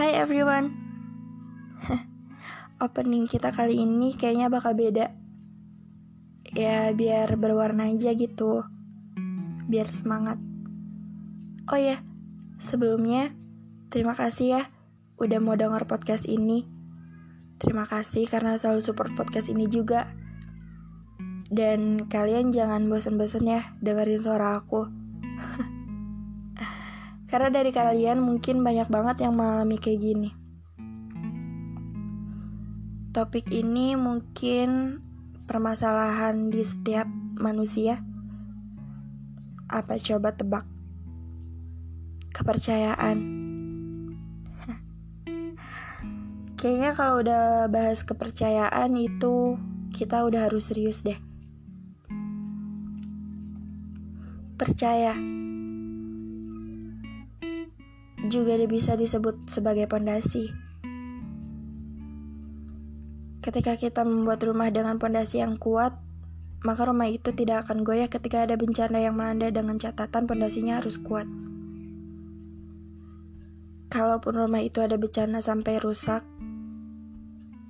Hai everyone. Opening kita kali ini kayaknya bakal beda. Ya biar berwarna aja gitu. Biar semangat. Oh ya, sebelumnya Terima kasih ya Udah mau denger podcast ini. Terima kasih karena selalu support podcast ini juga. Dan kalian jangan bosan-bosan ya dengerin suara aku karena dari kalian mungkin banyak banget yang mengalami kayak gini. Topik ini mungkin permasalahan di setiap manusia. Apa coba tebak? Kepercayaan. Kayaknya kalau udah bahas kepercayaan itu kita udah harus serius deh. Percaya juga bisa disebut sebagai pondasi. Ketika kita membuat rumah dengan pondasi yang kuat, maka rumah itu tidak akan goyah ketika ada bencana yang melanda dengan catatan pondasinya harus kuat. Kalaupun rumah itu ada bencana sampai rusak,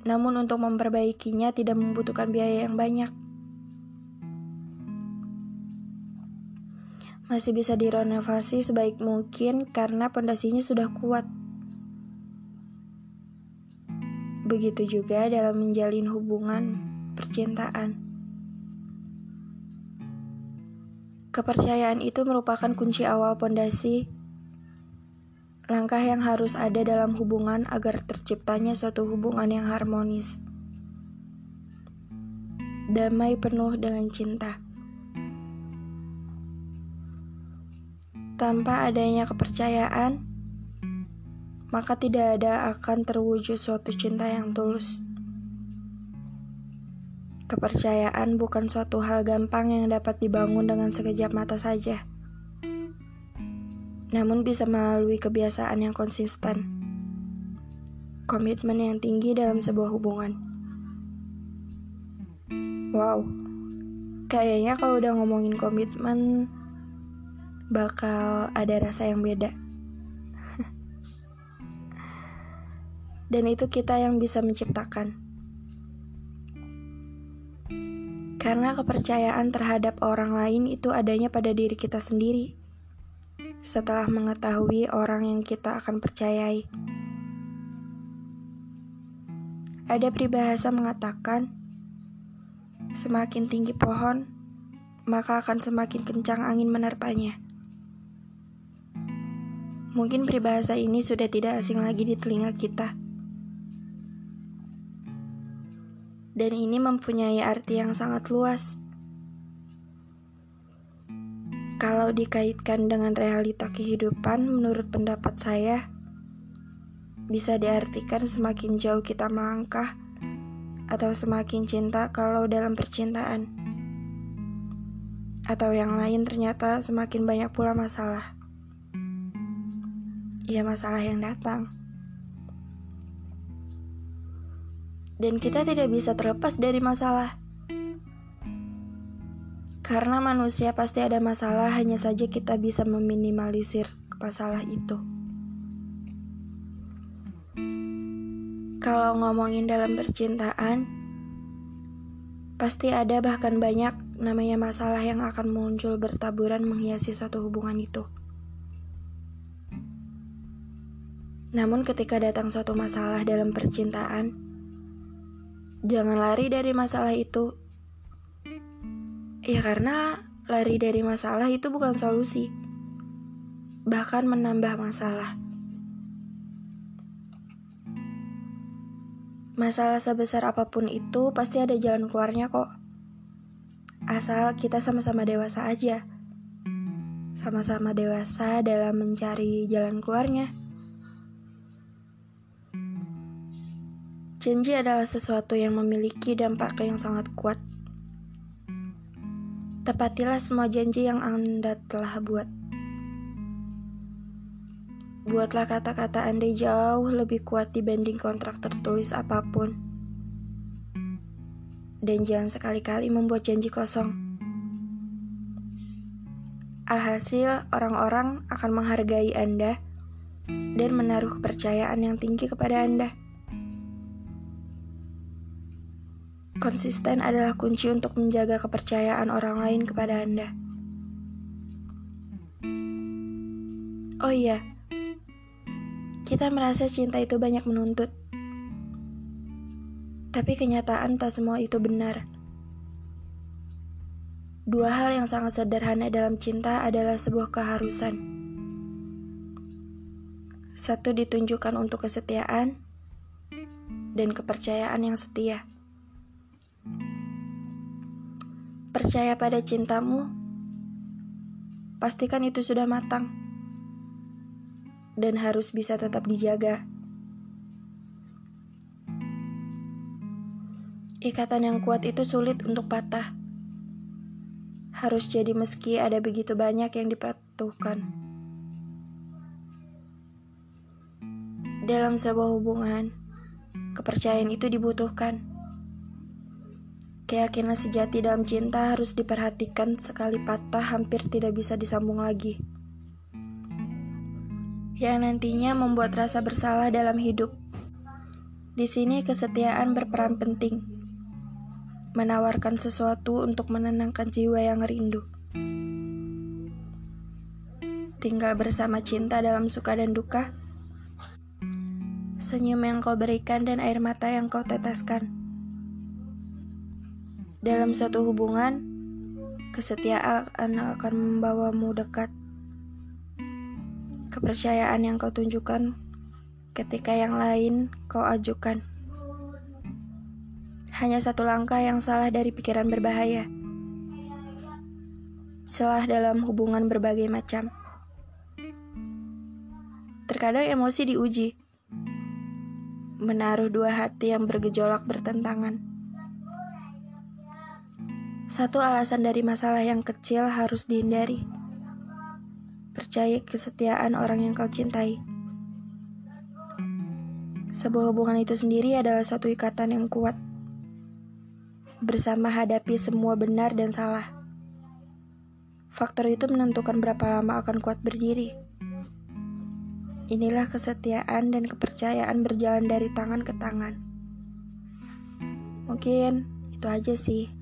namun untuk memperbaikinya tidak membutuhkan biaya yang banyak. Masih bisa direnovasi sebaik mungkin karena pondasinya sudah kuat. Begitu juga dalam menjalin hubungan percintaan. Kepercayaan itu merupakan kunci awal pondasi, langkah yang harus ada dalam hubungan agar terciptanya suatu hubungan yang harmonis, damai penuh dengan cinta. Tanpa adanya kepercayaan, maka tidak ada akan terwujud suatu cinta yang tulus. Kepercayaan bukan suatu hal gampang yang dapat dibangun dengan sekejap mata saja, namun bisa melalui kebiasaan yang konsisten, komitmen yang tinggi dalam sebuah hubungan. Wow, kayaknya kalau udah ngomongin komitmen, bakal ada rasa yang beda. Dan itu kita yang bisa menciptakan. Karena kepercayaan terhadap orang lain itu adanya pada diri kita sendiri. Setelah mengetahui orang yang kita akan percayai. Ada peribahasa mengatakan, semakin tinggi pohon, maka akan semakin kencang angin menerpanya. Mungkin peribahasa ini sudah tidak asing lagi di telinga kita. Dan ini mempunyai arti yang sangat luas. Kalau dikaitkan dengan realita kehidupan, menurut pendapat saya, bisa diartikan semakin jauh kita melangkah atau semakin cinta kalau dalam percintaan. Atau yang lain ternyata semakin banyak pula masalah ya masalah yang datang. Dan kita tidak bisa terlepas dari masalah. Karena manusia pasti ada masalah, hanya saja kita bisa meminimalisir masalah itu. Kalau ngomongin dalam percintaan, pasti ada bahkan banyak namanya masalah yang akan muncul bertaburan menghiasi suatu hubungan itu. Namun ketika datang suatu masalah dalam percintaan, jangan lari dari masalah itu. Ya karena lari dari masalah itu bukan solusi. Bahkan menambah masalah. Masalah sebesar apa pun itu pasti ada jalan keluarnya kok. Asal kita sama-sama dewasa aja. Sama-sama dewasa dalam mencari jalan keluarnya. Janji adalah sesuatu yang memiliki dampak yang sangat kuat. Tepatilah semua janji yang Anda telah buat. Buatlah kata-kata Anda jauh lebih kuat dibanding kontrak tertulis apa pun. Dan jangan sekali-kali membuat janji kosong. Alhasil, orang-orang akan menghargai Anda dan menaruh kepercayaan yang tinggi kepada Anda. Konsisten adalah kunci untuk menjaga kepercayaan orang lain kepada Anda. Oh iya, kita merasa cinta itu banyak menuntut, tapi kenyataan tak semua itu benar. Dua hal yang sangat sederhana dalam cinta adalah sebuah keharusan. Satu ditunjukkan untuk kesetiaan dan kepercayaan yang setia. Percaya pada cintamu, pastikan itu sudah matang dan harus bisa tetap dijaga. Ikatan yang kuat itu sulit untuk patah. Harus jadi meski ada begitu banyak yang dipatuhkan. Dalam sebuah hubungan, kepercayaan itu dibutuhkan. Keyakinan sejati dalam cinta harus diperhatikan sekali patah hampir tidak bisa disambung lagi. Yang nantinya membuat rasa bersalah dalam hidup. Di sini kesetiaan berperan penting. Menawarkan sesuatu untuk menenangkan jiwa yang rindu. Tinggal bersama cinta dalam suka dan duka. Senyum yang kau berikan dan air mata yang kau teteskan dalam suatu hubungan, kesetiaan akan membawamu dekat. Kepercayaan yang kau tunjukkan ketika yang lain kau ajukan. Hanya satu langkah yang salah dari pikiran berbahaya. Celah dalam hubungan berbagai macam. Terkadang emosi diuji. Menaruh dua hati yang bergejolak bertentangan satu alasan dari masalah yang kecil harus dihindari. Percaya kesetiaan orang yang kau cintai. Sebuah hubungan itu sendiri adalah satu ikatan yang kuat. Bersama hadapi semua benar dan salah. Faktor itu menentukan berapa lama akan kuat berdiri. Inilah kesetiaan dan kepercayaan berjalan dari tangan ke tangan. Mungkin itu aja sih.